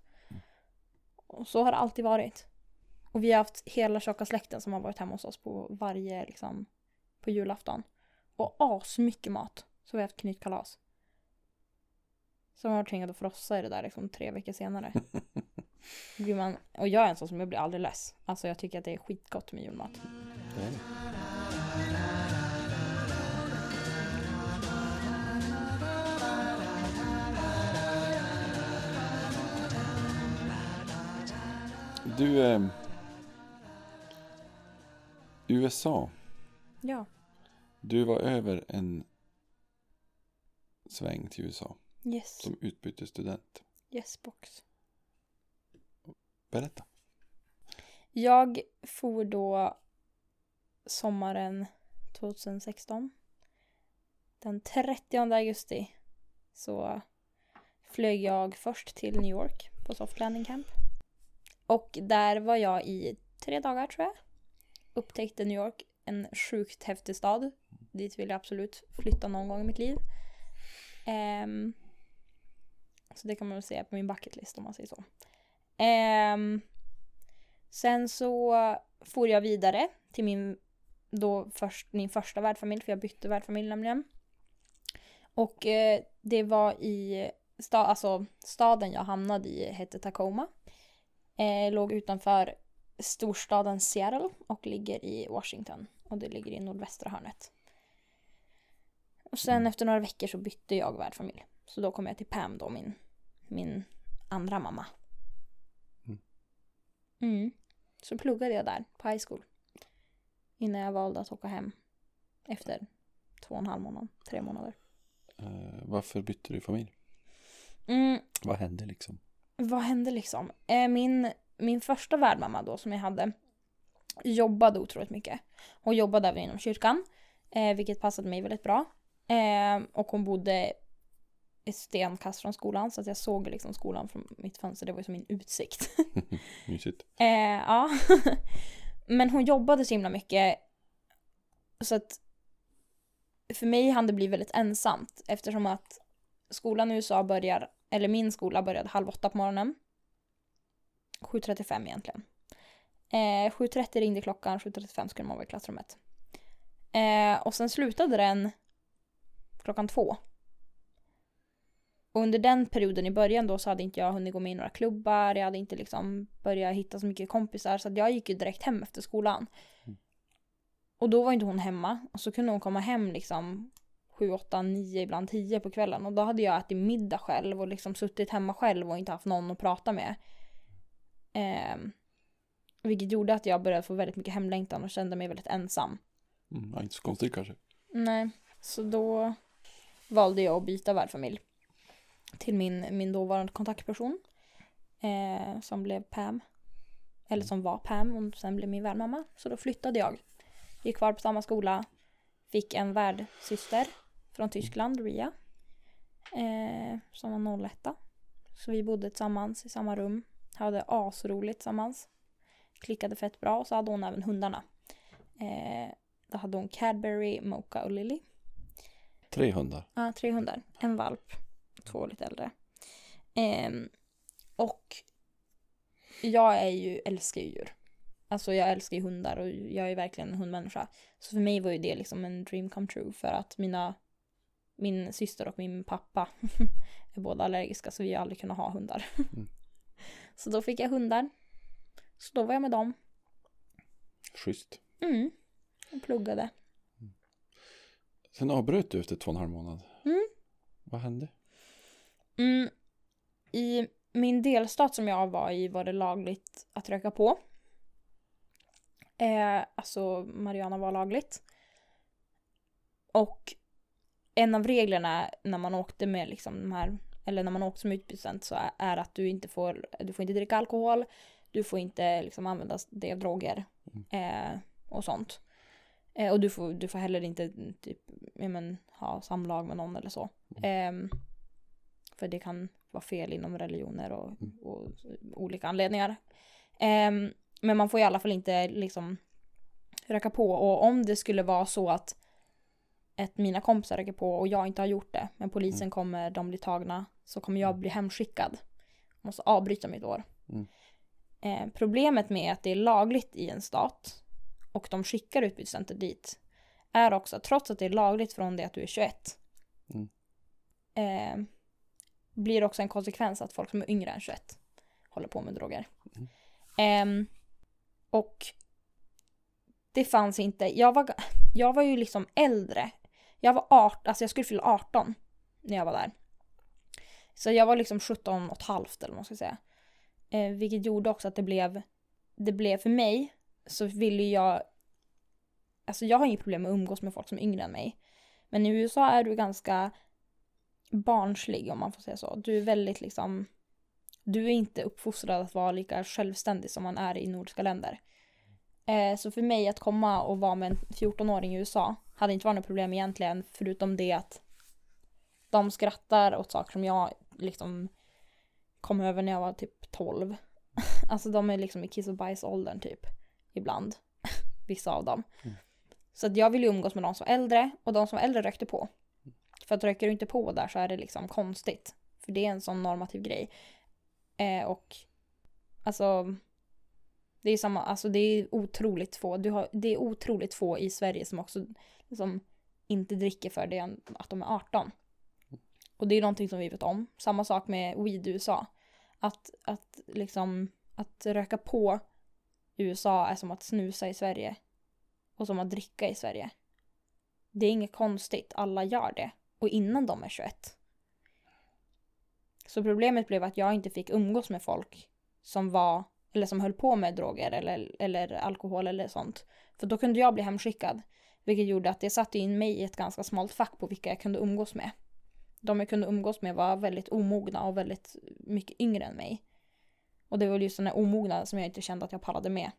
Och så har det alltid varit. Och vi har haft hela tjocka släkten som har varit hemma hos oss på varje, liksom, på julafton. Och asmycket mat. Så vi har haft knytkalas. Så man var tvingad att frossa i det där liksom tre veckor senare. Blir man, och jag är en sån som jag blir aldrig less. Alltså jag tycker att det är skitgott med julmat. Det Du, eh, USA. Ja. Du var över en sväng till USA Yes. som utbytesstudent. Yes box. Berätta. Jag for då sommaren 2016. Den 30 augusti så flög jag först till New York på soft landing camp. Och där var jag i tre dagar tror jag. upptäckte New York en sjukt häftig stad. Dit vill jag absolut flytta någon gång i mitt liv. Um, så det kan man väl säga på min bucketlist om man säger så. Um, sen så for jag vidare till min, då först, min första värdfamilj, för jag bytte värdfamilj nämligen. Och eh, det var i sta, alltså, staden jag hamnade i hette Tacoma. Eh, låg utanför storstaden Seattle och ligger i Washington. Och det ligger i nordvästra hörnet. Och sen Mm. efter några veckor så bytte jag värdfamilj. Så då kom jag till Pam då, min, min andra mamma. Mm. Mm. Så pluggade jag där på high school. Innan jag valde att åka hem. Efter två och en halv månad, tre månader. Eh, varför bytte du familj? Mm, Vad hände liksom? Vad hände liksom? Eh, Min, min första värdmamma då som jag hade jobbade otroligt mycket. Hon jobbade även inom kyrkan, eh, vilket passade mig väldigt bra. Eh, och hon bodde ett stenkast från skolan så att jag såg liksom skolan från mitt fönster. Det var ju som min utsikt. Mysigt. Eh, ja. Men hon jobbade så himla mycket. Så att för mig hann det bli väldigt ensamt eftersom att skolan i USA börjar, eller min skola började halv åtta på morgonen. 7.35 egentligen. Eh, 7.30 ringde klockan, 7.35 skulle man vara i klassrummet. Eh, och sen slutade den klockan två. Och under den perioden i början då så hade inte jag hunnit gå med i några klubbar, jag hade inte liksom börjat hitta så mycket kompisar så jag gick ju direkt hem efter skolan. Mm. Och då var inte hon hemma och så kunde hon komma hem liksom 7, 8, 9, ibland 10 på kvällen och då hade jag ätit middag själv och liksom suttit hemma själv och inte haft någon att prata med. Ehm, vilket gjorde att jag började få väldigt mycket hemlängtan och kände mig väldigt ensam. Mm, ja, inte så konstigt kanske. Nej, så då valde jag att byta värdfamilj till min, min dåvarande kontaktperson eh, som blev Pam. Eller som var Pam och sen blev min värdmamma. Så då flyttade jag. Gick kvar på samma skola. Fick en värdsyster från Tyskland, Ria. Eh, som var 01. Så vi bodde tillsammans i samma rum. Hade asroligt tillsammans. Klickade fett bra. Och så hade hon även hundarna. Eh, då hade hon Cadbury, Mocha och Lily. Tre hundar. Ja, tre hundar. En valp. Två lite äldre. Ehm, och jag är ju, älskar ju djur. Alltså jag älskar ju hundar och jag är verkligen en hundmänniska. Så för mig var ju det liksom en dream come true för att mina, min syster och min pappa är båda allergiska så vi har aldrig kunnat ha hundar. Mm. Så då fick jag hundar. Så då var jag med dem. Schysst. Mm. Och pluggade. Sen avbröt du efter två och en halv månad. Mm. Vad hände? Mm, I min delstat som jag var i var det lagligt att röka på. Eh, alltså marijuana var lagligt. Och en av reglerna när man åkte med liksom de här, eller när man åkte som utbytesstudent så är, att du inte får, du får inte dricka alkohol, du får inte liksom använda det droger eh, och sånt. Eh, och du får, du får heller inte typ, ja, men, ha samlag med någon eller så. Ehm, för det kan vara fel inom religioner och, och olika anledningar. Ehm, men man får i alla fall inte liksom röka på. Och om det skulle vara så att ett mina kompisar röker på och jag inte har gjort det, men polisen kommer, de blir tagna, så kommer jag bli hemskickad. Måste avbryta mitt år. Mm. Eh, problemet med att det är lagligt i en stat och de skickar utbytesstudenter dit är också att trots att det är lagligt från det att du är 21 Mm. eh, blir det också en konsekvens att folk som är yngre än 21 håller på med droger. Mm. Ehm, och det fanns inte, jag var, jag var ju liksom äldre. Jag var 18, alltså jag skulle fylla 18 när jag var där. Så jag var liksom 17 och ett halvt eller vad man ska säga. Eh, vilket gjorde också att det blev, det blev för mig så ville jag, alltså jag har inget problem med att umgås med folk som är yngre än mig. Men i USA är du ganska barnslig om man får säga så. Du är väldigt liksom, du är inte uppfostrad att vara lika självständig som man är i nordiska länder. Eh, så för mig att komma och vara med en 14-åring i USA hade inte varit något problem egentligen förutom det att de skrattar åt saker som jag liksom kom över när jag var typ 12. alltså de är liksom i kiss och bajs åldern typ ibland. vissa av dem. Mm. Så att jag ville umgås med de som var äldre och de som var äldre rökte på. För att röker du inte på där så är det liksom konstigt. För det är en sån normativ grej. Eh, och alltså det är samma, alltså det är otroligt få, du har, det är otroligt få i Sverige som också som inte dricker för det att de är 18. Och det är någonting som vi vet om. Samma sak med weed i USA. Att, att liksom, att röka på i USA är som att snusa i Sverige. Och som att dricka i Sverige. Det är inget konstigt, alla gör det. Och innan de är 21. Så problemet blev att jag inte fick umgås med folk som var, eller som höll på med droger eller, eller alkohol eller sånt. För då kunde jag bli hemskickad. Vilket gjorde att det satte in mig i ett ganska smalt fack på vilka jag kunde umgås med. De jag kunde umgås med var väldigt omogna och väldigt mycket yngre än mig. Och det var just den här omognaden som jag inte kände att jag pallade med.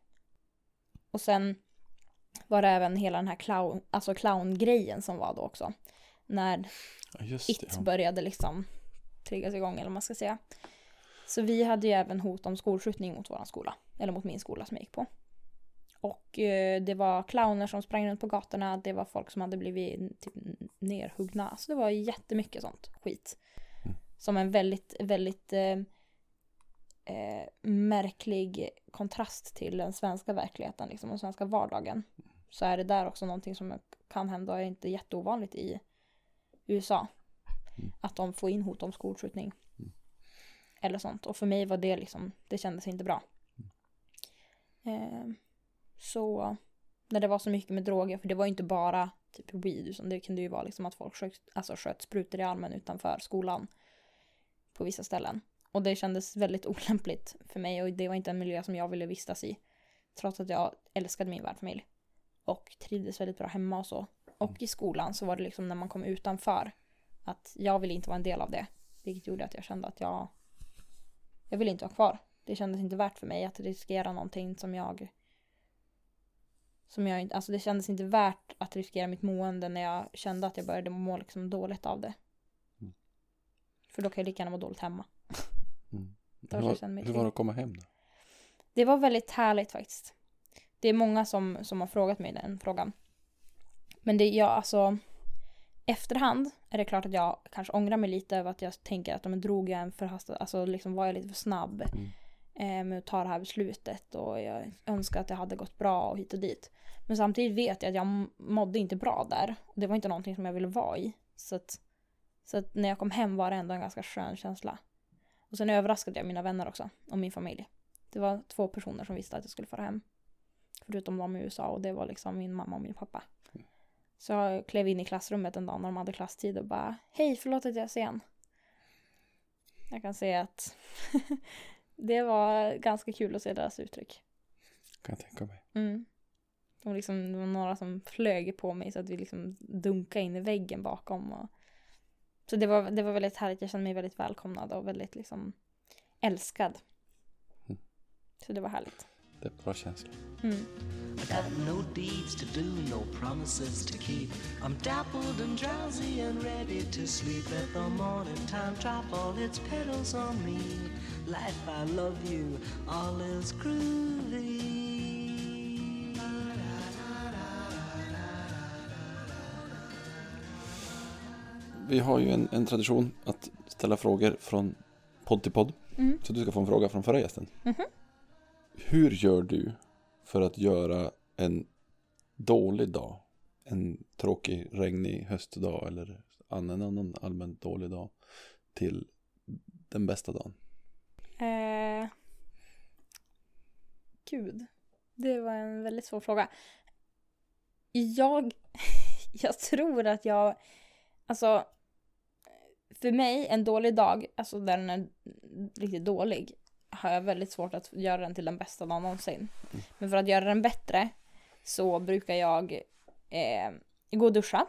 Och sen var det även hela den här clown, alltså clowngrejen som var då också. När just It. Ja. började liksom triggas igång eller vad man ska säga. Så vi hade ju även hot om skolskjutning mot vår skola. Eller mot min skola som jag gick på. Och eh, det var clowner som sprang runt på gatorna. Det var folk som hade blivit typ nerhuggna. Så det var jättemycket sånt skit. Mm. Som en väldigt, väldigt eh, eh, märklig kontrast till den svenska verkligheten, liksom den svenska vardagen. Så är det där också någonting som kan hända och är inte jätteovanligt i USA. Mm. Att de får in hot om skolskjutning. Mm. Eller sånt. Och för mig var det liksom, det kändes inte bra. Mm. Så när det var så mycket med droger, för det var ju inte bara typ weed, utan det kunde ju vara liksom att folk sköt, alltså sköt sprutor i armen utanför skolan. På vissa ställen. Och det kändes väldigt olämpligt för mig och det var inte en miljö som jag ville vistas i. Trots att jag älskade min värdfamilj. Och trivdes väldigt bra hemma och så. Och i skolan så var det liksom när man kom utanför. Att jag ville inte vara en del av det. Vilket gjorde att jag kände att jag... Jag ville inte vara kvar. Det kändes inte värt för mig att riskera någonting som jag... Som jag inte... Alltså det kändes inte värt att riskera mitt mående när jag kände att jag började må liksom dåligt av det. Mm. För då kan jag lika gärna må dåligt hemma. Mm. Hur, var, hur var det att komma hem då? Det var väldigt härligt faktiskt. Det är många som, som har frågat mig den frågan. Men det, jag alltså... Efterhand är det klart att jag kanske ångrar mig lite över att jag tänker att de drog jag en förhastad, alltså liksom var jag lite för snabb Mm. Eh, med att ta det här beslutet och jag önskar att det hade gått bra och hit och dit. Men samtidigt vet jag att jag mådde inte bra där. Det var inte någonting som jag ville vara i. Så att, så att när jag kom hem var det ändå en ganska skön känsla. Och sen överraskade jag mina vänner också och min familj. Det var två personer som visste att jag skulle fara hem. Förutom de i USA och det var liksom min mamma och min pappa. Så jag klev in i klassrummet en dag när de hade klasstid och bara Hej, förlåt att jag är sen. Jag kan säga att det var ganska kul att se deras uttryck. Kan jag tänka mig. Mm. De liksom, det var några som flög på mig så att vi liksom dunkade in i väggen bakom. Och... Så det var, det var väldigt härligt. Jag kände mig väldigt välkomnad och väldigt liksom älskad. Mm. Så det var härligt. Det är bra känsla. Mm. I got no deeds to do, no promises to keep. I'm dappled and drowsy and ready to sleep. Let the morning time drop all its petals on me. Life, I love you, all is groovy. Vi har ju en, en tradition att ställa frågor från podd till podd. Mm. Så du ska få en fråga från förra gästen. Mhm. Hur gör du för att göra en dålig dag, en tråkig regnig höstdag eller en annan allmänt dålig dag till den bästa dagen? Eh, gud, det var en väldigt svår fråga. Jag, jag tror att jag, alltså, för mig en dålig dag, alltså där den är riktigt dålig, har jag väldigt svårt att göra den till den bästa dagen någonsin. Men för att göra den bättre så brukar jag eh, gå och duscha.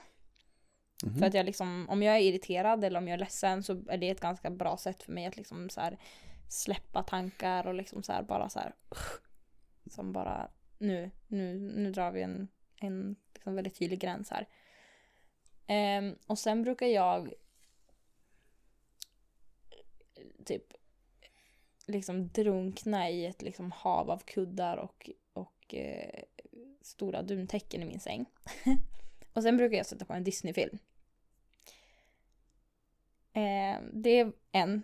Mhm. För att jag liksom, om jag är irriterad eller om jag är ledsen så är det ett ganska bra sätt för mig att liksom så här släppa tankar och liksom så här bara så här som bara nu, nu, nu drar vi en, en liksom väldigt tydlig gräns här. Um, och sen brukar jag typ liksom drunkna i ett liksom hav av kuddar och, och eh, stora duntäcken i min säng. och sen brukar jag sätta på en Disney-film. Eh, det är en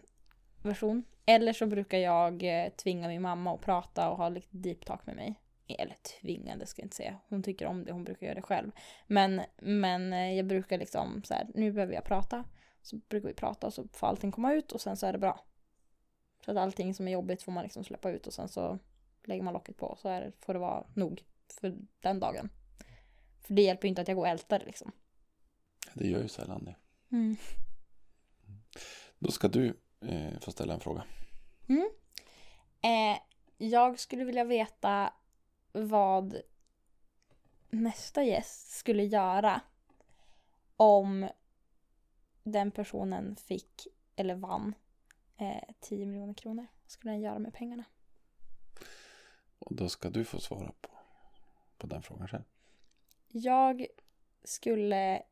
version. Eller så brukar jag eh, tvinga min mamma att prata och ha lite deep talk med mig. Eller tvingande ska jag inte säga. Hon tycker om det, hon brukar göra det själv. Men, men eh, jag brukar liksom så här, nu behöver jag prata. Så brukar vi prata och så får allting komma ut och sen så är det bra. Så att allting som är jobbigt får man liksom släppa ut och sen så lägger man locket på så är, får det vara nog för den dagen. För det hjälper ju inte att jag går och ältar det liksom. Det gör ju sällan det. Mm. Då ska du eh, få ställa en fråga. Mm. Eh, jag skulle vilja veta vad nästa gäst skulle göra om den personen fick eller vann eh, 10 miljoner kronor. Vad skulle den göra med pengarna? Och då ska du få svara på, på den frågan själv. Jag skulle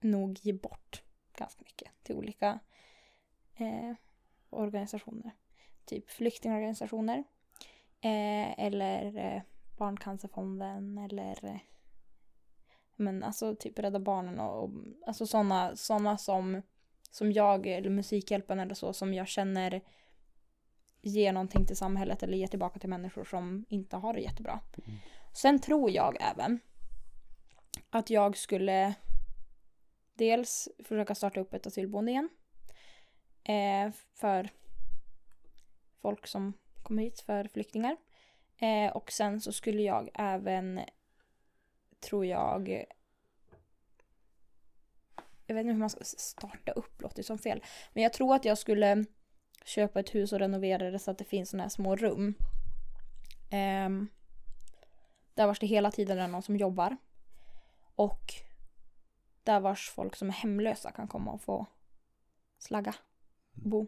nog ge bort ganska mycket till olika eh, organisationer. Typ flyktingorganisationer. Eh, eller eh, Barncancerfonden eller eh, men alltså typ Rädda Barnen och, och alltså sådana såna som, som jag eller Musikhjälpen eller så som jag känner ger någonting till samhället eller ger tillbaka till människor som inte har det jättebra. Mm. Sen tror jag även att jag skulle dels försöka starta upp ett asylboende igen. Eh, för folk som kommer hit, för flyktingar. Eh, och sen så skulle jag även, tror jag, jag vet inte hur man ska starta upp, låter som fel. Men jag tror att jag skulle köpa ett hus och renovera det så att det finns sådana här små rum. Eh, där vars det hela tiden är någon som jobbar. Och där vars folk som är hemlösa kan komma och få slagga, bo.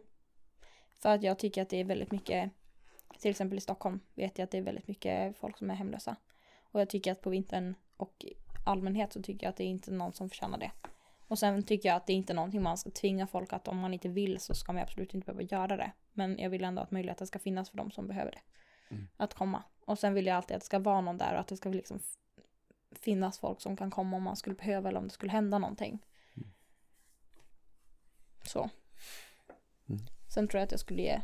För att jag tycker att det är väldigt mycket, till exempel i Stockholm vet jag att det är väldigt mycket folk som är hemlösa. Och jag tycker att på vintern och i allmänhet så tycker jag att det är inte någon som förtjänar det. Och sen tycker jag att det är inte någonting man ska tvinga folk att om man inte vill så ska man absolut inte behöva göra det. Men jag vill ändå att möjligheten ska finnas för de som behöver det. Mm. Att komma. Och sen vill jag alltid att det ska vara någon där och att det ska liksom finnas folk som kan komma om man skulle behöva eller om det skulle hända någonting. Mm. Så. Mm. Sen tror jag att jag skulle ge,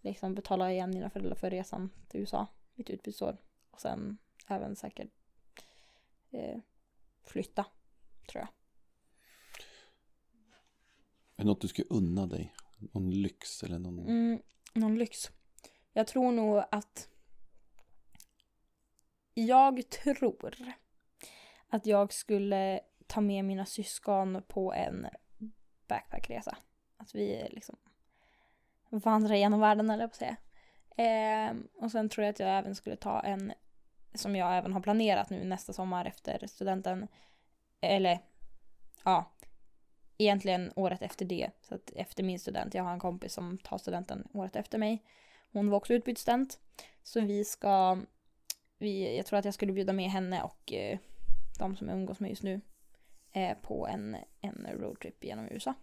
liksom betala igen mina föräldrar för resan till USA, mitt utbytesår. Och sen även säkert eh, flytta, tror jag. Är det något du skulle unna dig? Någon lyx eller någon... Mm, någon lyx. Jag tror nog att jag tror att jag skulle ta med mina syskon på en backpackresa. Att vi liksom vandrar genom världen eller på att säga. Eh, och sen tror jag att jag även skulle ta en, som jag även har planerat nu nästa sommar efter studenten. Eller ja, egentligen året efter det. Så att efter min student, jag har en kompis som tar studenten året efter mig. Hon var också utbytesstudent. Så vi ska, vi, jag tror att jag skulle bjuda med henne och eh, de som jag umgås med just nu eh, på en, en roadtrip genom USA.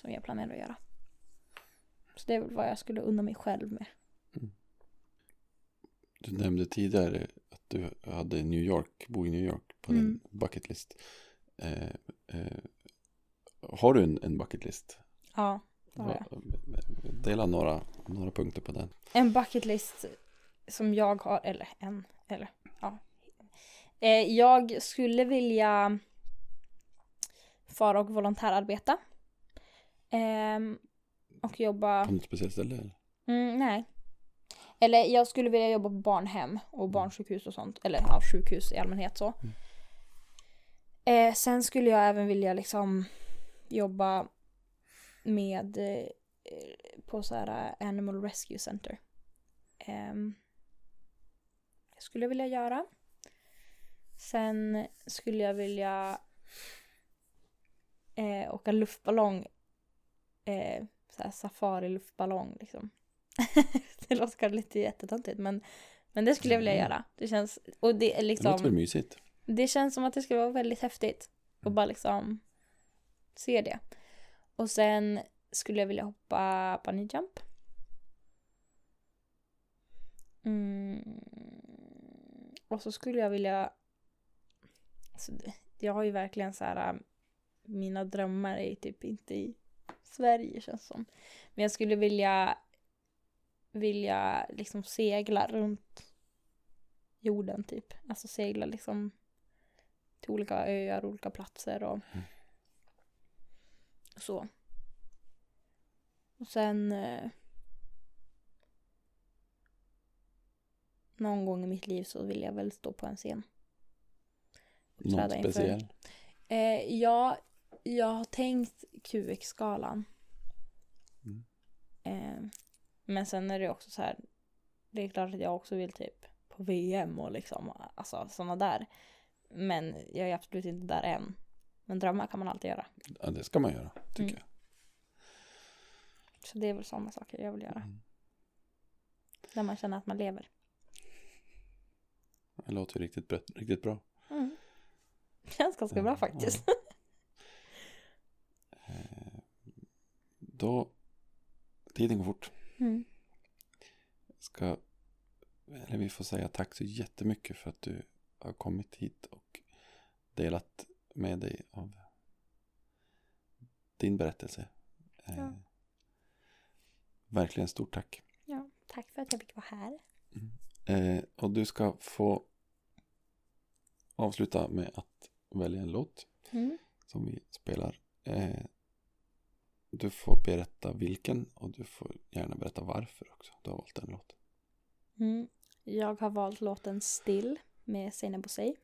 Som jag planerar att göra. Så det är väl vad jag skulle unna mig själv med. Du nämnde tidigare att du hade New York, bo i New York på Mm. din bucket list. Eh, eh, har du en, en bucket list? Ja, det har jag. Dela några, några punkter på den. En bucket list som jag har, eller en, eller ja. Eh, jag skulle vilja fara och volontärarbeta. Ehm, och jobba... På något speciellt ställe? Eller? Mm, nej. Eller jag skulle vilja jobba på barnhem och barnsjukhus och sånt. Eller ja, sjukhus i allmänhet så. Mm. Eh, sen skulle jag även vilja liksom jobba med eh, på så här eh, Animal Rescue Center. Ehm, det skulle jag vilja göra. Sen skulle jag vilja eh, åka luftballong. Eh, så safari-luftballong liksom. det låter kanske lite jättetöntigt men, men det skulle jag vilja Mm. göra. Det känns, och det är Det låter väl liksom, mysigt? det känns som att det skulle vara väldigt häftigt. Och Mm. bara liksom se det. Och sen skulle jag vilja hoppa bunny jump. Mm. Och så skulle jag vilja... Alltså, jag har ju verkligen så här... äh, Mina drömmar är typ inte i Sverige känns som. Men jag skulle vilja... Vilja liksom segla runt jorden typ. Alltså segla liksom till olika öar, olika platser och så. Och sen eh, någon gång i mitt liv så vill jag väl stå på en scen. Inför. speciell? Eh, ja, jag har tänkt QX-skalan. Mm. Eh, men sen är det också så här. Det är klart att jag också vill typ på VM och liksom alltså sådana där. Men jag är absolut inte där än. Men drömmar kan man alltid göra. Ja, det ska man göra, tycker Mm. jag. Så det är väl sådana saker jag vill göra. Mm. Där man känner att man lever. Det låter ju riktigt, riktigt bra. Mm. Känns ganska bra faktiskt. Eh, Då, tiden går fort. Mm. Ska, eller vi får säga tack så jättemycket för att du har kommit hit och delat med dig av din berättelse. Eh, Ja. Verkligen stort tack. Ja, tack för att jag fick vara här. Eh, och du ska få avsluta med att välja en låt Mm. som vi spelar. Eh, du får berätta vilken och du får gärna berätta varför också. Du har valt en låt. Mm. Jag har valt låten Still med Seinabo Bosei.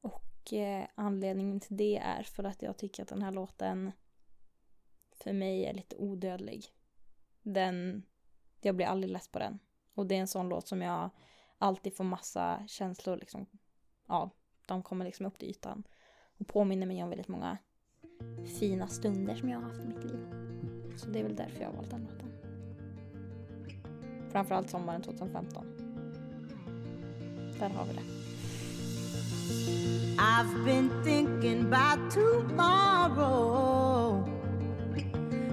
Och eh, anledningen till det är för att jag tycker att den här låten för mig är lite odödlig. Den, jag blir aldrig less på den. Och det är en sån låt som jag alltid får massa känslor liksom av. De kommer liksom upp till ytan. Och påminner mig om väldigt många fina stunder som jag har haft i mitt liv. Så det är väl därför jag har valt den låten. Framförallt sommaren 2015. Där har vi det. I've been thinking about tomorrow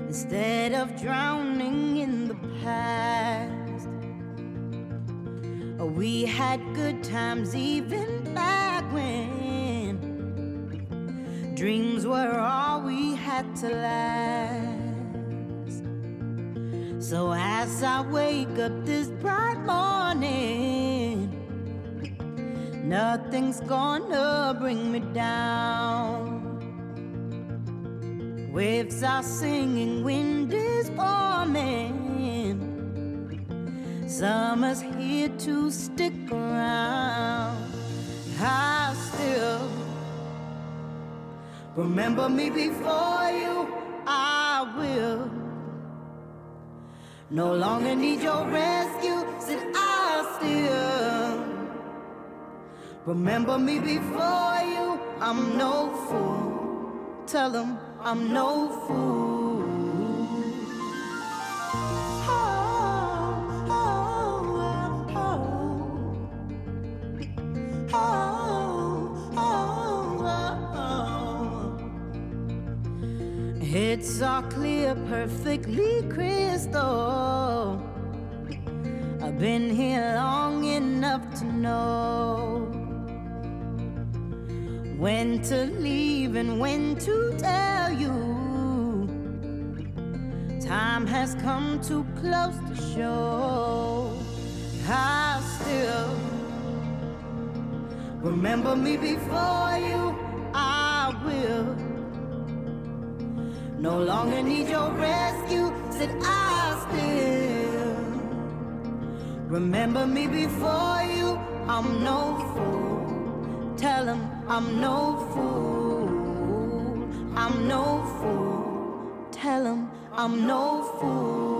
instead of drowning in the past. We had good times even back when dreams were all we had to last. So as I wake up this bright morning, Nothing's gonna bring me down. Waves are singing, wind is forming. Summer's here to stick around. I still remember me before you. I will no longer need your rescue. Said I still. Remember me before you, I'm no fool. Tell them I'm no fool. Perfectly crystal. I've been here long enough to know when to leave and when to tell you. Time has come too close to show. I still remember me before you. No longer need your rescue. Said I still remember me before you. I'm no fool. Tell him I'm no fool. I'm no fool. Tell him I'm no fool.